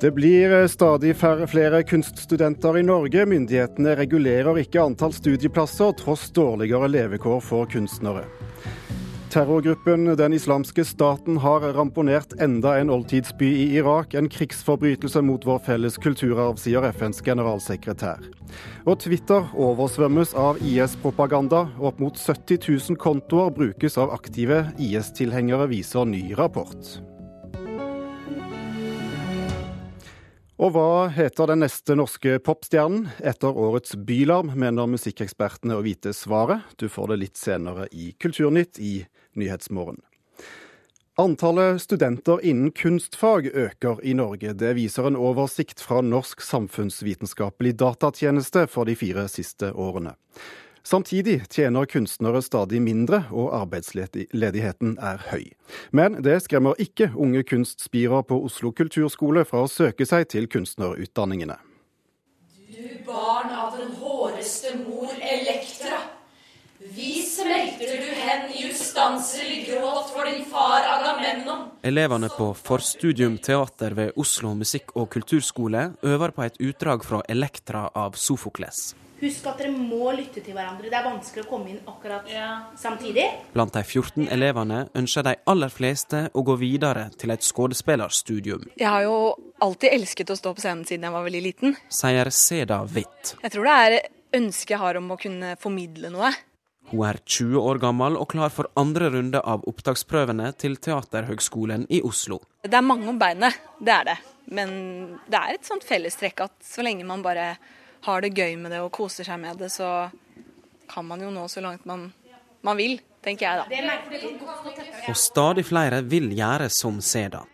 Det blir stadig færre flere kunststudenter i Norge. Myndighetene regulerer ikke antall studieplasser, tross dårligere levekår for kunstnere. Terrorgruppen Den islamske staten har ramponert enda en oldtidsby i Irak. En krigsforbrytelse mot vår felles kulturarv, sier FNs generalsekretær. Og Twitter oversvømmes av IS-propaganda. Opp mot 70 000 kontoer brukes av aktive IS-tilhengere, viser ny rapport. Og hva heter den neste norske popstjernen? Etter årets Bylarm mener musikkekspertene å vite svaret. Du får det litt senere i Kulturnytt i Nyhetsmorgen. Antallet studenter innen kunstfag øker i Norge. Det viser en oversikt fra Norsk samfunnsvitenskapelig datatjeneste for de fire siste årene. Samtidig tjener kunstnere stadig mindre, og arbeidsledigheten er høy. Men det skremmer ikke unge kunstspirer på Oslo kulturskole fra å søke seg til kunstnerutdanningene. Du barn av den håreste mor Elektra. Vi smelter du hen i ustanselig gråt for din far Agamemnon. Elevene på forstudium teater ved Oslo musikk- og kulturskole øver på et utdrag fra Elektra av Sofokles. Husk at dere må lytte til hverandre. Det er vanskelig å komme inn akkurat ja. samtidig. Blant de 14 elevene ønsker de aller fleste å gå videre til et skuespillerstudium. Jeg har jo alltid elsket å stå på scenen siden jeg var veldig liten. Sier Seda Witt. Jeg tror det er ønsket jeg har om å kunne formidle noe. Hun er 20 år gammel og klar for andre runde av opptaksprøvene til Teaterhøgskolen i Oslo. Det er mange om beinet, det er det. Men det er et sånt fellestrekk at så lenge man bare har det gøy med det og koser seg med det, så kan man jo nå så langt man, man vil, tenker jeg da. Og stadig flere vil gjøre som Seda.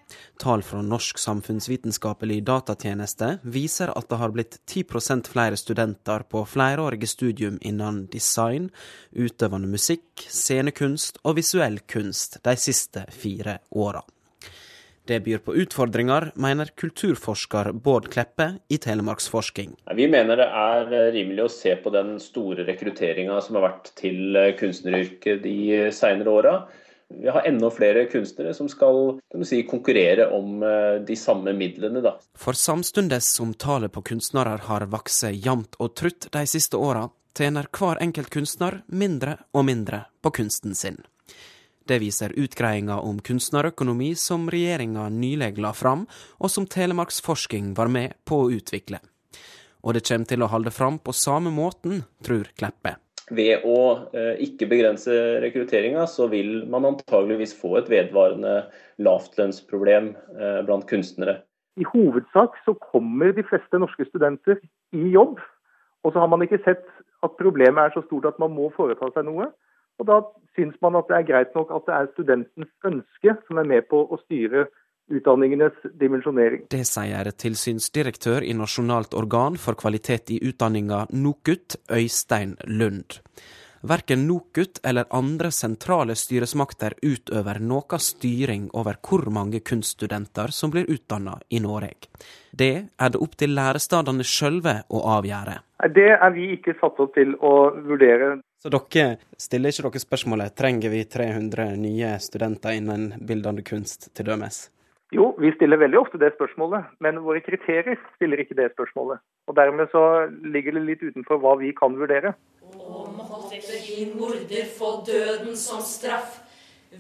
Tall fra Norsk samfunnsvitenskapelig datatjeneste viser at det har blitt 10% flere studenter på flerårige studium innen design, utøvende musikk, scenekunst og visuell kunst de siste fire åra. Det byr på utfordringer, mener kulturforsker Bård Kleppe i Telemarksforsking. Vi mener det er eh, rimelig å se på den store rekrutteringa som har vært til eh, kunstneryrket de seinere åra. Vi har enda flere kunstnere som skal si, konkurrere om eh, de samme midlene. Da. For samtidig som tallet på kunstnere har vokst jevnt og trutt de siste åra, tjener hver enkelt kunstner mindre og mindre på kunsten sin. Det viser utgreiinga om kunstnerøkonomi som regjeringa nylig la fram, og som Telemarksforsking var med på å utvikle. Og det kommer til å holde fram på samme måten, tror Kleppe. Ved å eh, ikke begrense rekrutteringa, så vil man antageligvis få et vedvarende lavtlønnsproblem eh, blant kunstnere. I hovedsak så kommer de fleste norske studenter i jobb. Og så har man ikke sett at problemet er så stort at man må foreta seg noe. Og da syns man at det er greit nok at det er studentens ønske som er med på å styre utdanningenes dimensjonering. Det sier tilsynsdirektør i Nasjonalt organ for kvalitet i utdanninga, NOKUT, Øystein Lund. Verken NOKUT eller andre sentrale styresmakter utøver noe styring over hvor mange kunststudenter som blir utdanna i Norge. Det er det opp til lærestedene sjølve å avgjøre. Det er vi ikke satt opp til å vurdere. Så dere stiller ikke dere spørsmålet trenger vi 300 nye studenter innen bildende kunst til dømes? Jo, vi stiller veldig ofte det spørsmålet, men våre kriterier stiller ikke det spørsmålet. Og Dermed så ligger det litt utenfor hva vi kan vurdere. Å, måtte din morder få døden som straff,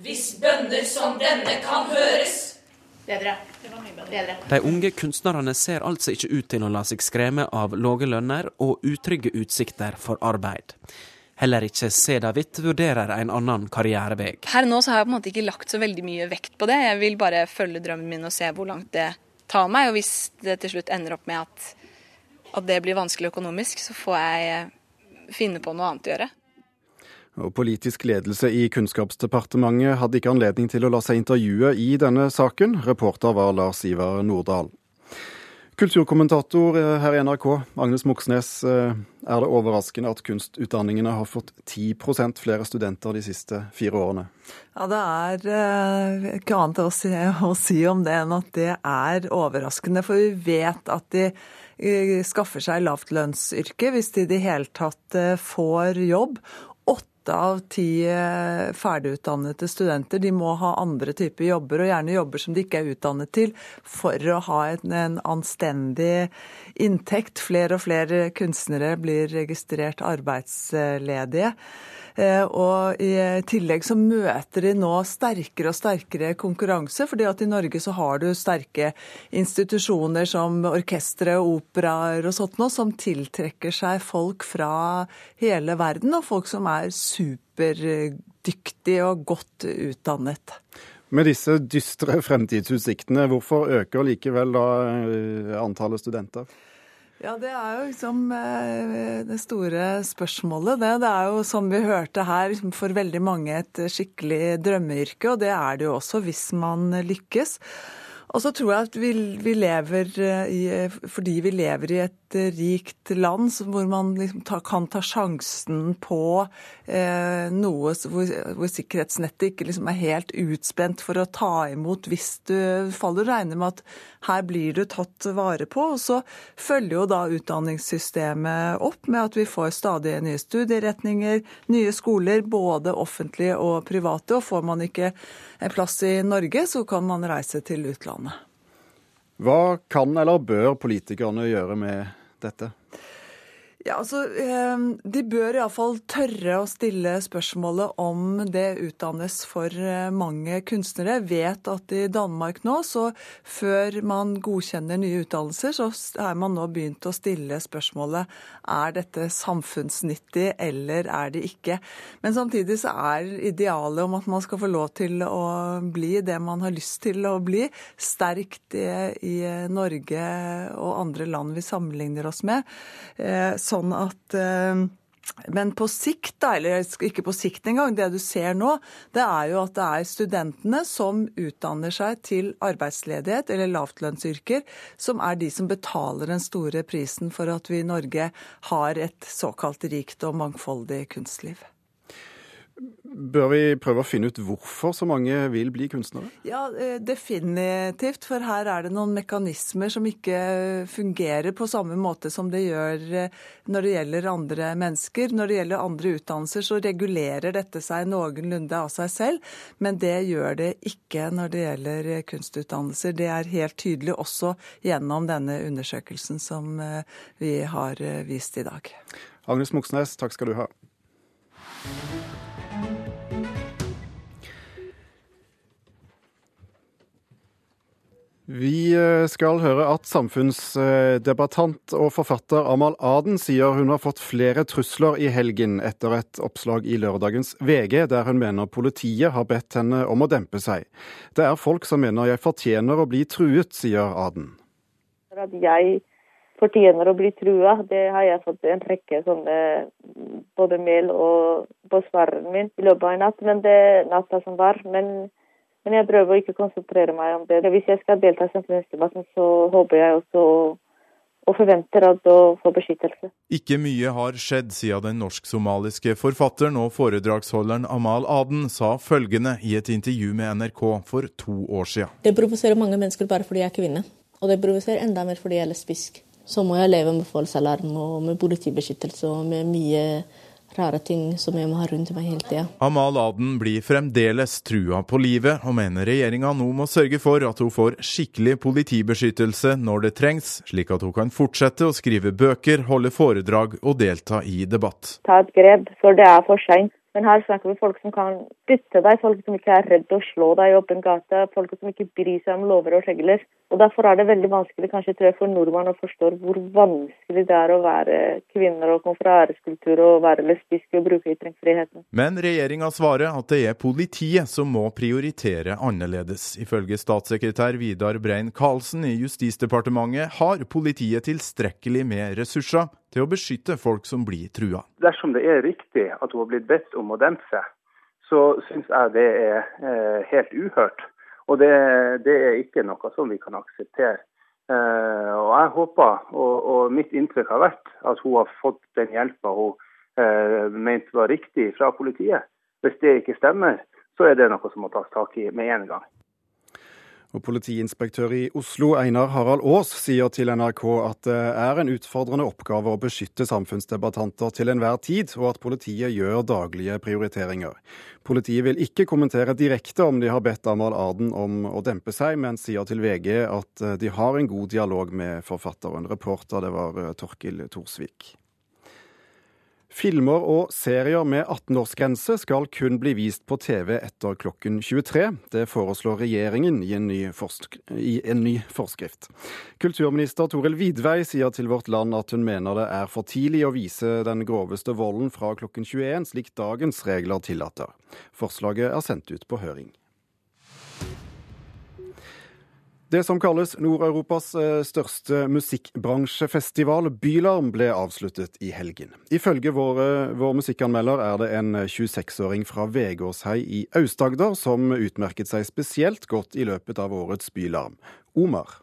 hvis bønner som denne kan høres. Bedre. Bedre. De unge kunstnerne ser altså ikke ut til å la seg skremme av lave lønner og utrygge utsikter for arbeid. Heller ikke Seda Hvitt vurderer en annen karrierevei. Her nå så har jeg på en måte ikke lagt så veldig mye vekt på det. Jeg vil bare følge drømmen min og se hvor langt det tar meg. Og hvis det til slutt ender opp med at, at det blir vanskelig økonomisk, så får jeg finne på noe annet å gjøre. Og politisk ledelse i Kunnskapsdepartementet hadde ikke anledning til å la seg intervjue i denne saken. Reporter var Lars Ivar Nordahl. Kulturkommentator her i NRK, Agnes Moxnes. Eh, er det overraskende at kunstutdanningene har fått 10% flere studenter de siste fire årene? Ja, Det er eh, ikke annet å si, å si om det enn at det er overraskende. For vi vet at de eh, skaffer seg lavtlønnsyrke hvis de i det hele tatt får jobb. åtte av ti eh, ferdigutdannede studenter de må ha andre typer jobber, og gjerne jobber som de ikke er utdannet til, for å ha en, en anstendig inntekt. Flere og flere kunstnere blir registrert arbeidsledige. Eh, og i tillegg så møter de nå sterkere og sterkere konkurranse, fordi at i Norge så har du sterke institusjoner som orkestre, operaer og sånt noe, som tiltrekker seg folk fra hele verden, og folk som er superdyktige og godt utdannet. Med disse dystre fremtidsutsiktene, hvorfor øker likevel da eh, antallet studenter? Ja, det er jo liksom eh, det store spørsmålet. Det, det er jo som vi hørte her, liksom, for veldig mange et skikkelig drømmeyrke, og det er det jo også hvis man lykkes. Og så tror jeg at vi, vi lever eh, i, fordi vi lever i et rikt land hvor man liksom ta, kan ta sjansen på eh, noe hvor, hvor, sikkerhetsnettet ikke liksom er helt utspent for å ta imot hvis du faller. Regner med at her blir du tatt vare på. Og så følger jo da utdanningssystemet opp med at vi får stadig nye studieretninger, nye skoler, både offentlige og private. Og får man ikke en plass i Norge, så kan man reise til utlandet. Hva kan eller bør politikerne gjøre med dette? Ja, altså, ehm, De bør iallfall tørre å stille spørsmålet om det utdannes for eh, mange kunstnere. Vet at i Danmark nå, så før man godkjenner nye utdannelser, så er man nå begynt å stille spørsmålet er dette samfunnsnyttig eller er det ikke. Men samtidig så er idealet om at man skal få lov til å bli det man har lyst til å bli, sterkt i Norge og andre land vi sammenligner oss med. Eh, så sånn at eh, men på sikt, eller ikke på sikt engang, det du ser nå, det er jo at det er studentene som utdanner seg til arbeidsledighet eller lavtlønnsyrker, som er de som betaler den store prisen for at vi i Norge har et såkalt rikt og mangfoldig kunstliv. Bør vi prøve å finne ut hvorfor så mange vil bli kunstnere? Ja, eh, definitivt. For her er det noen mekanismer som ikke fungerer på samme måte som det gjør eh, når det gjelder andre mennesker. Når det gjelder andre utdannelser, så regulerer dette seg noenlunde av seg selv. Men det gjør det ikke når det gjelder kunstutdannelser. Det er helt tydelig også gjennom denne undersøkelsen som eh, vi har vist i dag. Agnes Moxnes, takk skal du ha. Vi eh, skal høre at samfunnsdebattant og forfatter Amal Aden sier hun har fått flere trusler i helgen etter et oppslag i lørdagens VG der hun mener politiet har bedt henne om å dempe seg. Det er folk som mener jeg fortjener å bli truet, sier Aden. At jeg fortjener å bli trua, det har jeg fått en rekke sånne både mail og på svaren min i løpet av en natt, men det natta som var. men men jeg prøver å ikke konsentrere meg om det. Hvis jeg skal delta i samfunnsdebatten, så håper jeg også og forventer at å få beskyttelse. Ikke mye har skjedd siden den norsk-somaliske forfatteren og foredragsholderen Amal Aden sa følgende i et intervju med NRK for to år siden. Det provoserer mange mennesker bare fordi jeg er kvinne, og det provoserer enda mer fordi jeg er lesbisk. Så må jeg leve med voldsalarm og med politibeskyttelse og med mye rare ting som jeg må ha rundt meg hele tida. Amal Aden blir fremdeles trua på livet, og mener regjeringa nå må sørge for at hun får skikkelig politibeskyttelse når det trengs, slik at hun kan fortsette å skrive bøker, holde foredrag og delta i debatt. Ta et grep for det er for seint. Men her snakker vi folk som kan dytte deg, folk som ikke er redd å slå deg i åpen gate, folk som ikke bryr seg om lover og regler. Og Derfor er det veldig vanskelig kanskje tror jeg, for nordmenn å forstå hvor vanskelig det er å være kvinner og komme fra æreskultur og være lesbisk og bruke ytringsfriheten. Men regjeringa svarer at det er politiet som må prioritere annerledes. Ifølge statssekretær Vidar Brein Karlsen i Justisdepartementet har politiet tilstrekkelig med ressurser til å beskytte folk som blir trua. Dersom det er riktig at hun har blitt bedt om å dempe seg, så syns jeg det er eh, helt uhørt. Og det, det, er ikke noe som vi kan akseptere. Eh, og jeg håper, og, og, mitt inntrykk har vært, at hun har fått den hjelpa hun eh, mente var riktig fra politiet. Hvis det ikke stemmer, så er det noe som må tas tak i med en gang. Og Politiinspektør i Oslo, Einar Harald Aas, sier til NRK at det er en utfordrende oppgave å beskytte samfunnsdebattanter til enhver tid, og at politiet gjør daglige prioriteringer. Politiet vil ikke kommentere direkte om de har bedt Amal Arden om å dempe seg, men sier til VG at de har en god dialog med forfatteren. Reporter det var Torkil Thorsvik. Filmer og serier med 18-årsgrense skal kun bli vist på TV etter klokken 23. Det foreslår regjeringen i en i en ny forskrift. Kulturminister Toril Vidvei sier til Vårt Land at hun mener det er for tidlig å vise den groveste volden fra klokken 21, slik dagens regler tillater. Forslaget er sendt ut på høring. Det som kalles Nord-Europas eh, største musikkbransjefestival, Bylarm, ble avsluttet i helgen. Ifølge våre, vår musikkanmelder er det en 26-åring fra Vegårshei i Aust-Agder som utmerket seg spesielt godt i løpet av årets Bylarm. Omar.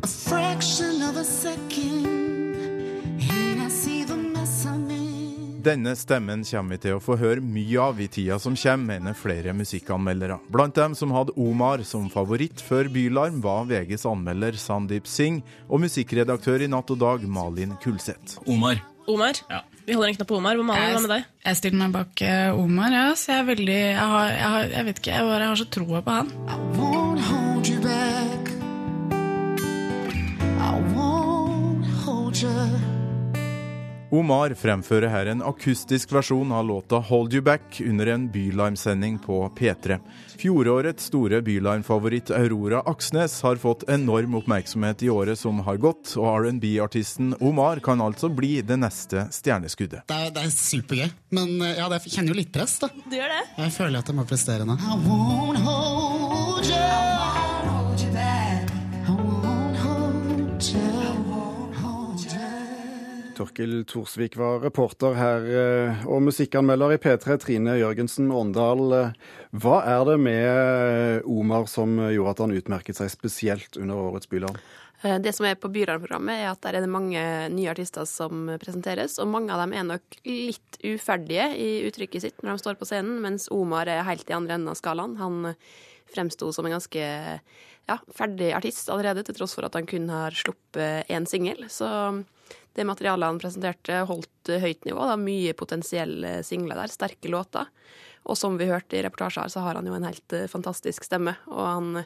A fraction of a second Denne stemmen kommer vi til å få høre mye av i tida som kommer, mener flere musikkanmeldere. Blant dem som hadde Omar som favoritt før Bylarm, var VGs anmelder Sandeep Singh og musikkredaktør i Natt og Dag Malin Kulseth. Omar. Omar? Ja. Vi holder en knapp på Omar. Hva med deg? Jeg stiller meg bak uh, Omar, ja, så jeg er veldig Jeg, har, jeg, har, jeg vet ikke, jeg, bare, jeg har så troa på han. I won't hold you back. I won't hold you Omar fremfører her en akustisk versjon av låta 'Hold You Back' under en Bylime-sending på P3. Fjorårets store Bylime-favoritt Aurora Aksnes har fått enorm oppmerksomhet i året som har gått, og R&B-artisten Omar kan altså bli det neste stjerneskuddet. Det er, det er supergøy, men eh, ja, jeg kjenner jo litt press, da. Du gjør det? Jeg føler at jeg må prestere nå. I won't hold you. Torkil Thorsvik var reporter her, eh, og musikkanmelder i P3 Trine Jørgensen Åndal. Eh, hva er det med Omar som gjorde at han utmerket seg spesielt under årets Bylarm? Eh, det som er på Bylarmprogrammet, er at der er det mange nye artister som presenteres. Og mange av dem er nok litt uferdige i uttrykket sitt når de står på scenen, mens Omar er helt i andre enden av skalaen. Han fremsto som en ganske ja, ferdig artist allerede, til tross for at han kun har sluppet én singel. Så det materialet han presenterte, holdt høyt nivå. Det var mye potensielle singler der, sterke låter. Og som vi hørte i reportasjer, så har han jo en helt eh, fantastisk stemme. Og han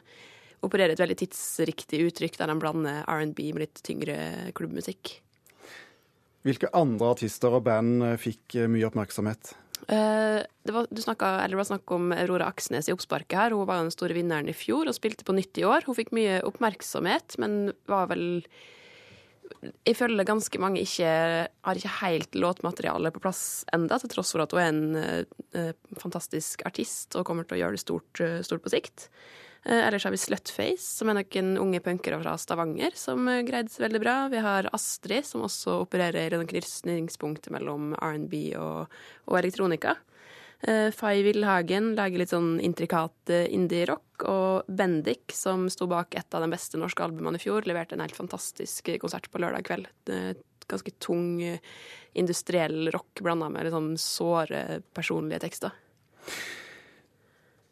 opererer et veldig tidsriktig uttrykk der han blander R&B med litt tyngre klubbmusikk. Hvilke andre artister og band eh, fikk eh, mye oppmerksomhet? det var, du snakket, eller det var snakk om Aurora Aksnes i oppsparket her. Hun var jo den store vinneren i fjor og spilte på nytt i år. Hun fikk mye oppmerksomhet, men var vel jeg føler ganske mange ikke har ikke helt låtmateriale på plass enda, til tross for at hun er en uh, fantastisk artist og kommer til å gjøre det stort, uh, stort på sikt. Uh, ellers har vi Slutface, som er noen unge punkere fra Stavanger som greide seg veldig bra. Vi har Astrid, som også opererer i krysningspunktet mellom R&B og, og elektronika. Uh, Fay Villhagen lager litt sånn intrikat indie-rock. Og Bendik, som sto bak et av de beste norske albumene i fjor, leverte en helt fantastisk konsert på lørdag kveld. Ganske tung industriell rock blanda med litt sånn såre personlige tekster.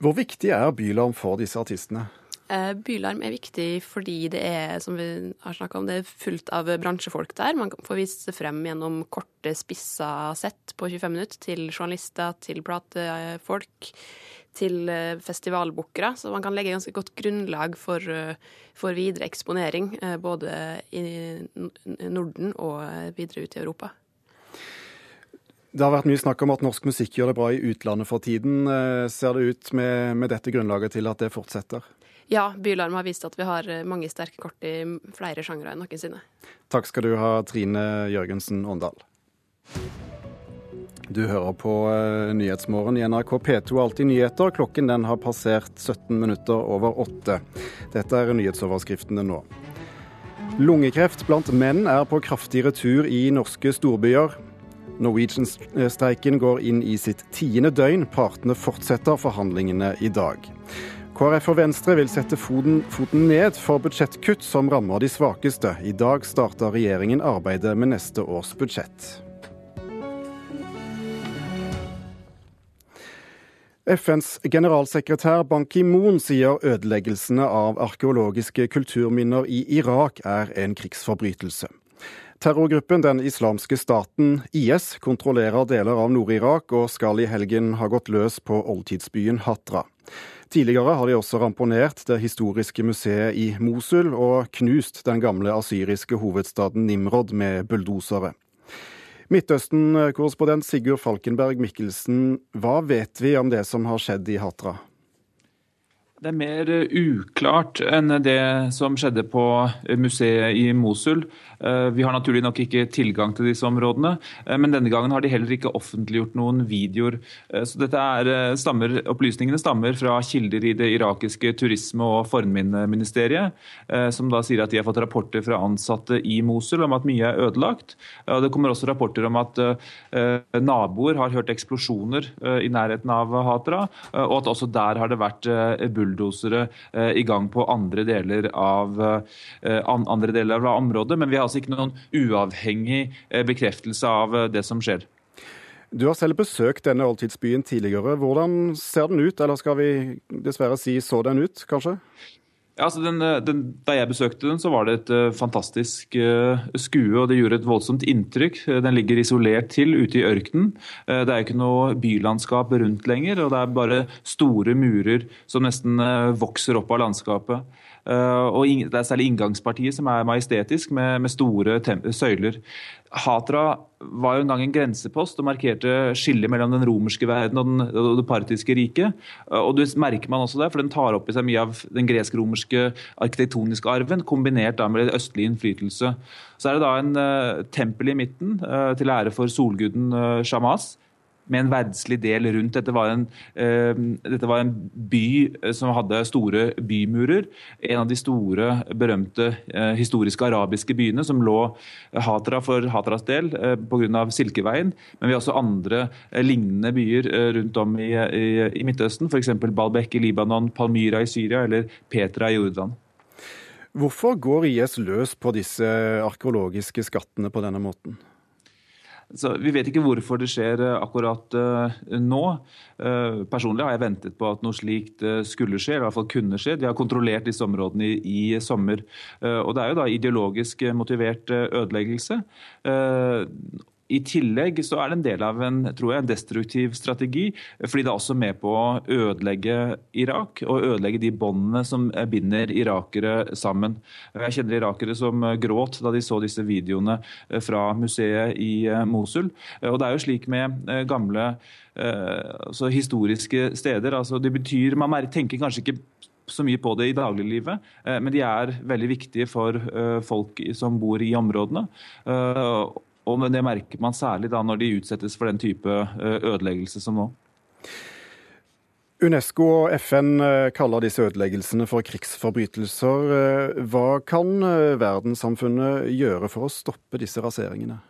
Hvor viktig er Bylarm for disse artistene? Eh, bylarm er viktig fordi det er som vi har om, det er fullt av bransjefolk der. Man får vise seg frem gjennom korte, spissa sett på 25 minutter til journalister, til platefolk, til eh, festivalbookere. Så man kan legge ganske godt grunnlag for, eh, for videre eksponering, både i Norden og videre ut i Europa. Det har vært mye snakk om at norsk musikk gjør det bra i utlandet for tiden. Ser det ut med, med dette grunnlaget til at det fortsetter? Ja, Bylarm har vist at vi har eh, mange sterke kort i flere sjangre enn noensinne. Takk skal du ha, Trine Jørgensen Åndal. Du hører på uh, Nyhetsmorgen i NRK P2 Alltid nyheter. Klokken den har passert 17 minutter over åtte. Dette er nyhetsoverskriftene nå. Lungekreft blant menn er på kraftig retur i norske storbyer. Norwegian-streiken går inn i sitt tiende døgn. Partene fortsetter forhandlingene i dag. KrF og Venstre vil sette foten, foten, ned for budsjettkutt som rammer de svakeste. I dag starter regjeringen arbeidet med neste års budsjett. FNs generalsekretær Ban Ki-moon sier ødeleggelsene av arkeologiske kulturminner i Irak er en krigsforbrytelse. Terrorgruppen Den islamske staten, IS, kontrollerer deler av Nord-Irak og skal i helgen ha gått løs på oldtidsbyen Hatra. Tidligere har de også ramponert det historiske museet i Mosul og knust den gamle asyriske hovedstaden Nimrod med bulldosere. Midtøsten-korrespondent Sigurd Falkenberg Mikkelsen, hva vet vi om det som har skjedd i Hatra? Det er mer uklart enn det som skjedde på museet i Mosul. Eh, vi har naturlig nok ikke tilgang til disse områdene, eh, men denne gangen har de heller ikke offentliggjort noen videoer. Eh, så er, stammer, Opplysningene stammer fra kilder i det irakiske turisme- og fornminneministeriet, som da sier at de har fått rapporter fra ansatte i Mosul om at mye er ødelagt. Det kommer også rapporter om at naboer har hørt eksplosjoner i nærheten av Hatra, og at også der har det vært bull bulldosere i gang på andre deler, av, andre deler av området. Men vi har altså ikke noen uavhengig eh, bekreftelse av det som skjer. Du har selv besøkt denne oldtidsbyen tidligere. Hvordan ser den ut, eller skal vi dessverre si så den ut, kanskje? Ja, altså den, den, da jeg besøkte den, så var det et uh, fantastisk uh, skue, og det gjorde et voldsomt inntrykk. Den ligger isolert til ute i ørkenen. Uh, det er ikke noe bylandskap rundt lenger, og det er bare store murer som nesten vokser opp av landskapet. Og Det er særlig inngangspartiet som er majestetisk, med, med store søyler. Hatra var jo en gang en grensepost og markerte skillet mellom den romerske verden og, den, og det partiske riket. Og Det merker man også der, for den tar opp i seg mye av den gresk-romerske arkitektoniske arven, kombinert da med østlig innflytelse. Så er det da en uh, tempel i midten uh, til ære for solguden uh, Shamas med en verdslig del rundt. Dette var en, uh, dette var en by eh, som hadde store bymurer. En av de store, berømte uh, historiske arabiske byene som lå Hatra for Hatras del uh, pga. Silkeveien. Men vi har også andre lignende byer rundt om i, i, i Midtøsten, f.eks. Balbek i Libanon, Palmyra i Syria eller Petra i Jordan. Hvorfor går IS løs på disse arkeologiske skattene på denne måten? Så Vi vet ikke hvorfor det skjer eh, akkurat uh, nå. Uh, personlig har jeg ventet på at noe slikt skulle skje, eller i hvert fall kunne skje. De har kontrollert disse områdene i, i sommer. og Det er jo da ideologisk motivert ødeleggelse. I tillegg så er det en del av en, tror jeg, destruktiv strategi, fordi det er også med på å ødelegge Irak og ødelegge de båndene som binder irakere sammen. Jeg kjenner irakere som gråt da de så disse videoene fra museet i eh, Mosul. Og det er jo slik med eh, gamle altså historiske steder. altså det betyr, Man tenker kanskje ikke så mye på det i dagliglivet, men de er veldig viktige for folk som bor i områdene. Og Det merker man særlig da når de utsettes for den type eh, ødeleggelse som nå. Unesco og FN eh, kaller disse ødeleggelsene for krigsforbrytelser. Eh, hva kan verdenssamfunnet gjøre for å stoppe disse raseringene?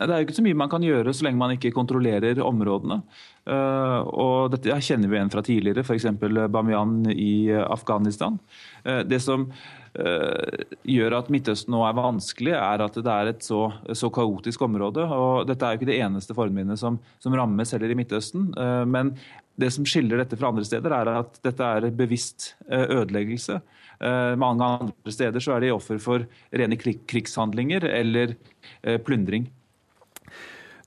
Det er jo ikke så mye man kan gjøre så lenge man ikke kontrollerer områdene. Og Dette kjenner vi igjen fra tidligere, f.eks. Bamiyan i Afghanistan. Det som Eh, gjør at Midtøsten nå er vanskelig, er at det er et så, så kaotisk område. og Dette er jo ikke det eneste forminnet som, som rammes heller i Midtøsten. Eh, men det som skiller dette fra andre steder, er at dette er bevisst eh, ødeleggelse. Mange andre steder så er de offer for rene krigshandlinger eller plyndring.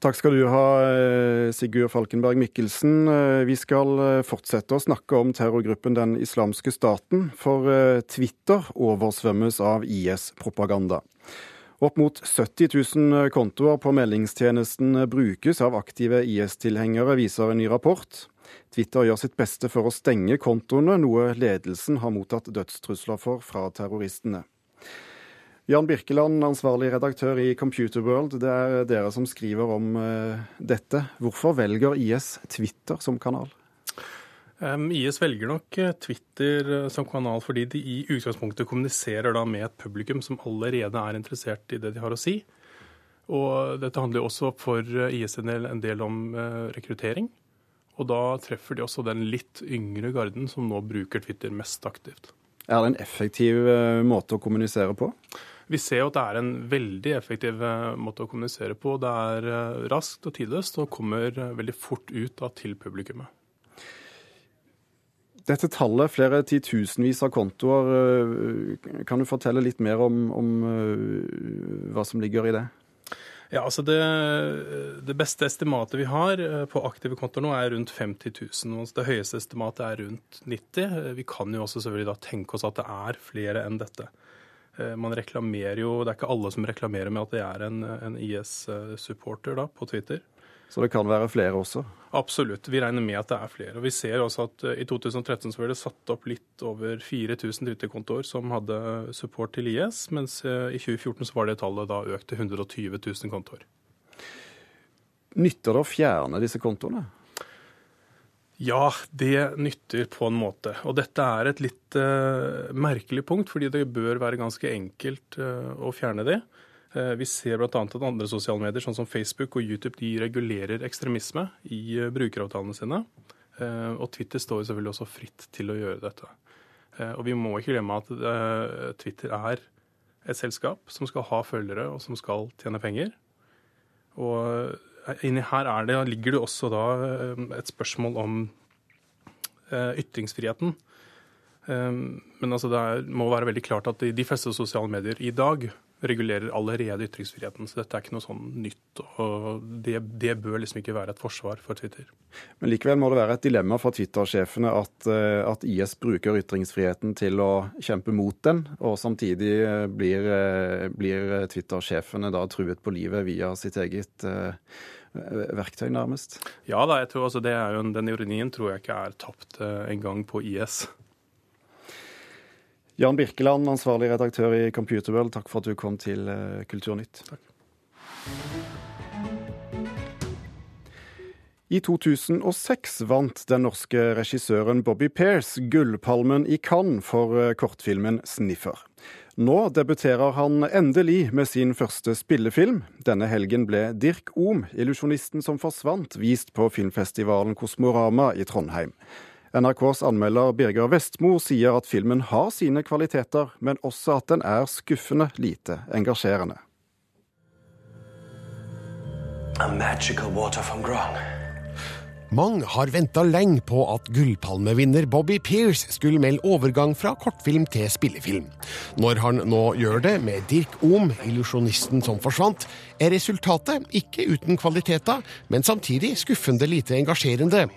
Takk skal du ha, eh, Sigurd Falkenberg Mikkelsen. Eh, vi skal eh, fortsette å snakke om terrorgruppen Den islamske staten, for Twitter oversvømmes av IS-propaganda. Opp mot 70 000 kontoer på meldingstjenesten brukes av aktive IS-tilhengere, viser en ny rapport. Twitter gjør sitt beste for å stenge kontoene, noe ledelsen har mottatt dødstrusler for fra terroristene. Jan Birkeland, ansvarlig redaktør i Computerworld, Det er dere som skriver om uh, dette. Hvorfor velger IS Twitter som kanal? IS velger nok eh, Twitter eh, som kanal fordi de i utgangspunktet kommuniserer med et publikum som allerede er interessert i det de har å si. Og dette handler også for IS en del, en del om rekruttering. Og da treffer de også den litt yngre garden som nå bruker Twitter mest aktivt. Er det en effektiv eh, måte å kommunisere på? Vi ser jo at det er en veldig effektiv eh, måte å kommunisere på. Det er eh, raskt og tidløst og kommer veldig fort ut da, til publikummet. Dette tallet, flere titusenvis av kontoer, kan du fortelle litt mer om, om hva som ligger i det? Ja, altså det, det, beste estimatet vi har på aktive kontoer nå, er rundt 50 000. Det høyeste estimatet er rundt 90 Vi kan jo også selvfølgelig da tenke oss at det er flere enn dette. Man reklamerer jo, Det er ikke alle som reklamerer med at det er en, en IS-supporter da, på Twitter. Så det kan være flere også? Absolutt. Vi regner med at det er flere. Og Vi ser også at i 2013 så ble det satt opp litt over 4000 Twitter-kontoer som hadde support til IS, mens i 2014 så var det tallet da økt til 120 000 kontoer. Nytter det å fjerne disse kontoene? Ja, det nytter på en måte. Og dette er et litt uh, merkelig punkt, fordi det bør være ganske enkelt uh, å fjerne det. Uh, vi ser bl.a. at andre sosiale medier, sånn som Facebook og YouTube, de regulerer ekstremisme i brukeravtalene sine. Og Twitter står jo selvfølgelig også fritt til å gjøre dette. Og vi må ikke glemme at Twitter er et selskap som skal ha følgere, og som skal tjene penger. Og inni her det, ligger det også da et spørsmål om ytringsfriheten. Men altså det er, må være veldig klart at de fleste sosiale medier i dag regulerer allerede ytringsfriheten. Så dette er ikke noe sånn nytt. og det, det, bør liksom ikke være et forsvar for Twitter. Men likevel må det være et dilemma for Twitter-sjefene at, at, IS bruker ytringsfriheten til å kjempe mot den, og samtidig blir, blir Twitter-sjefene da truet på livet via sitt eget verktøy, nærmest? Ja da, jeg tror altså det er jo, den ironien tror jeg ikke er tapt engang på IS. Jan Birkeland, ansvarlig redaktør i Computerworld, takk for at du kom til Kulturnytt. Takk. I 2006 vant den norske regissøren Bobby Pearce Gullpalmen i Cannes for kortfilmen 'Sniffer'. Nå debuterer han endelig med sin første spillefilm. Denne helgen ble Dirk Ohm, illusjonisten som forsvant, vist på filmfestivalen Kosmorama i Trondheim. NRKs anmelder Birger Vestmo sier at filmen har sine kvaliteter, men også at den er skuffende lite engasjerende. A magical water from Grong. Mange har venta lenge på at gullpalmevinner Bobby Pierce skulle melde overgang fra kortfilm til spillefilm. Når han nå gjør det med Dirk Ohm, illusjonisten som forsvant, er resultatet ikke uten kvaliteter, men samtidig skuffende lite engasjerende.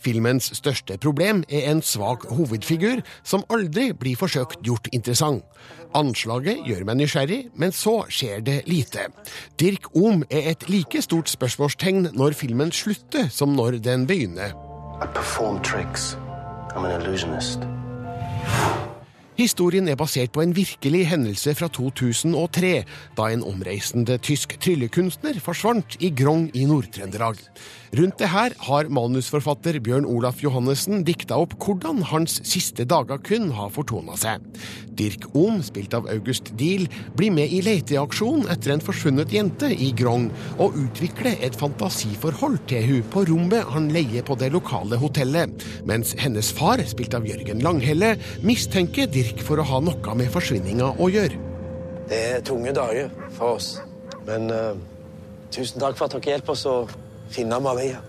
Filmens største problem er en svak hovedfigur som aldri blir forsøkt gjort interessant. Anslaget gjør meg nysgjerrig, men så skjer det lite. Dirk Ohm er et like stort spørsmålstegn når filmen slutter som når den begynner. Historien er basert på en virkelig hendelse fra 2003, da en omreisende tysk tryllekunstner forsvant i Grong i Nord-Trøndelag. Rundt det her har manusforfatter Bjørn Olaf Johannessen dikta opp hvordan hans siste dager kun har fortona seg. Dirk Ohm, spilt av August Diel, blir med i leteaksjon etter en forsvunnet jente i Grong, og utvikler et fantasiforhold til hun på rommet han leier på det lokale hotellet, mens hennes far, spilt av Jørgen Langhelle, mistenker Dirk for å ha noe med forsvinninga å gjøre. Det er tunge dager for oss, men uh, tusen takk for at dere hjelper oss å finne Maria.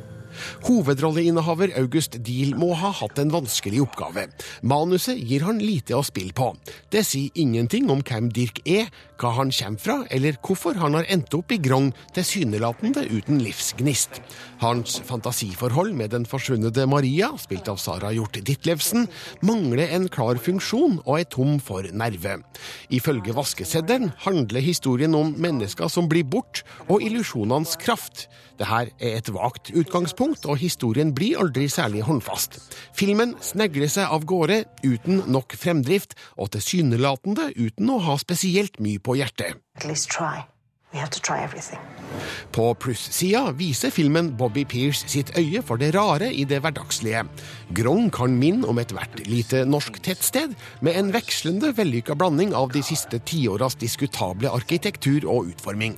Hovedrolleinnehaver August Diehl må ha hatt en vanskelig oppgave. Manuset gir han lite å spille på. Det sier ingenting om hvem Dirk er, hva han kommer fra, eller hvorfor han har endt opp i Grong, tilsynelatende uten livsgnist. Hans fantasiforhold med den forsvunne Maria, spilt av Sara Hjort Ditlevsen, mangler en klar funksjon og er tom for nerve. Ifølge vaskeseddelen handler historien om mennesker som blir bort, og illusjonenes kraft. Dette er et vagt utgangspunkt, og historien blir aldri særlig håndfast. Filmen snegler seg av gårde uten nok fremdrift, og tilsynelatende uten å ha spesielt mye på hjertet. På plussida viser filmen Bobby Pears sitt øye for det rare i det hverdagslige. Grong kan minne om ethvert lite norsk tettsted, med en vekslende vellykka blanding av de siste tiåras diskutable arkitektur og utforming.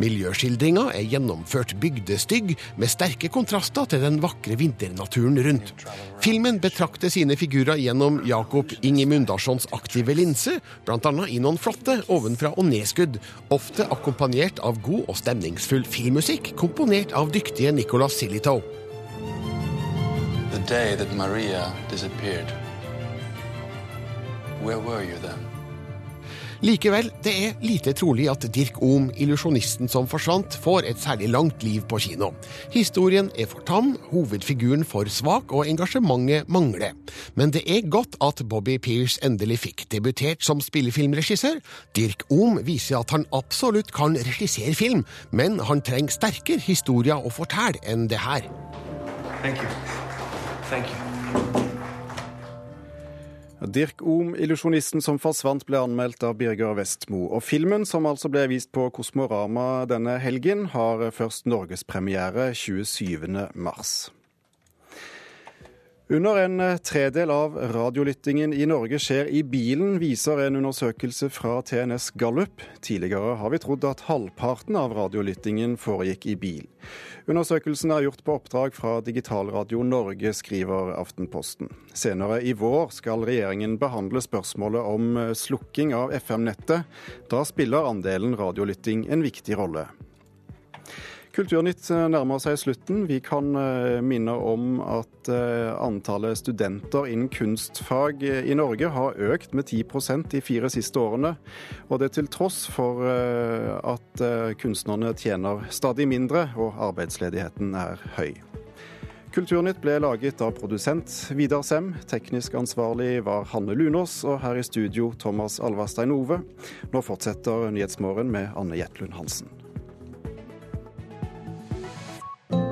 Miljøskildringa er gjennomført bygdestygg, med sterke kontraster til den vakre vinternaturen rundt. Filmen betrakter sine figurer gjennom Jakob Ingi aktive linse, bl.a. i noen flotte ovenfra og nedskudd, ofte akkompagnert av god og stemningsfull filmmusikk komponert av dyktige Nicolas. The day that Maria disappeared. Where were you then? Likevel, det er lite trolig at Dirk Ohm, illusjonisten som forsvant, får et særlig langt liv på kino. Historien er for tam, hovedfiguren for svak og engasjementet mangler. Men det er godt at Bobby Pears endelig fikk debutert som spillefilmregissør. Dirk Ohm viser at han absolutt kan regissere film, men han trenger sterkere historier å fortelle enn det her. Thank you. Thank you. Dirk Ohm, illusjonisten som forsvant, ble anmeldt av Birger Vestmo. Og filmen, som altså ble vist på Kosmorama denne helgen, har først norgespremiere 27. Under en tredel av radiolyttingen i Norge skjer i bilen, viser en undersøkelse fra TNS Gallup. Tidligere har vi trodd at halvparten av radiolyttingen foregikk i bil. Undersøkelsen er gjort på oppdrag fra Digitalradio Norge, skriver Aftenposten. Senere i vår skal regjeringen behandle spørsmålet om slukking av FM-nettet. Da spiller andelen radiolytting en viktig rolle. Kulturnytt nærmer seg slutten. Vi kan minne om at antallet studenter innen kunstfag i Norge har økt med 10% de fire siste årene. Og det til tross for at kunstnerne tjener stadig mindre og arbeidsledigheten er høy. Kulturnytt ble laget av produsent Vidar Sem. Teknisk ansvarlig var Hanne Lunås, og her i studio Thomas Alvarstein Ove. Nå fortsetter Nyhetsmorgen med Anne Jetlund Hansen.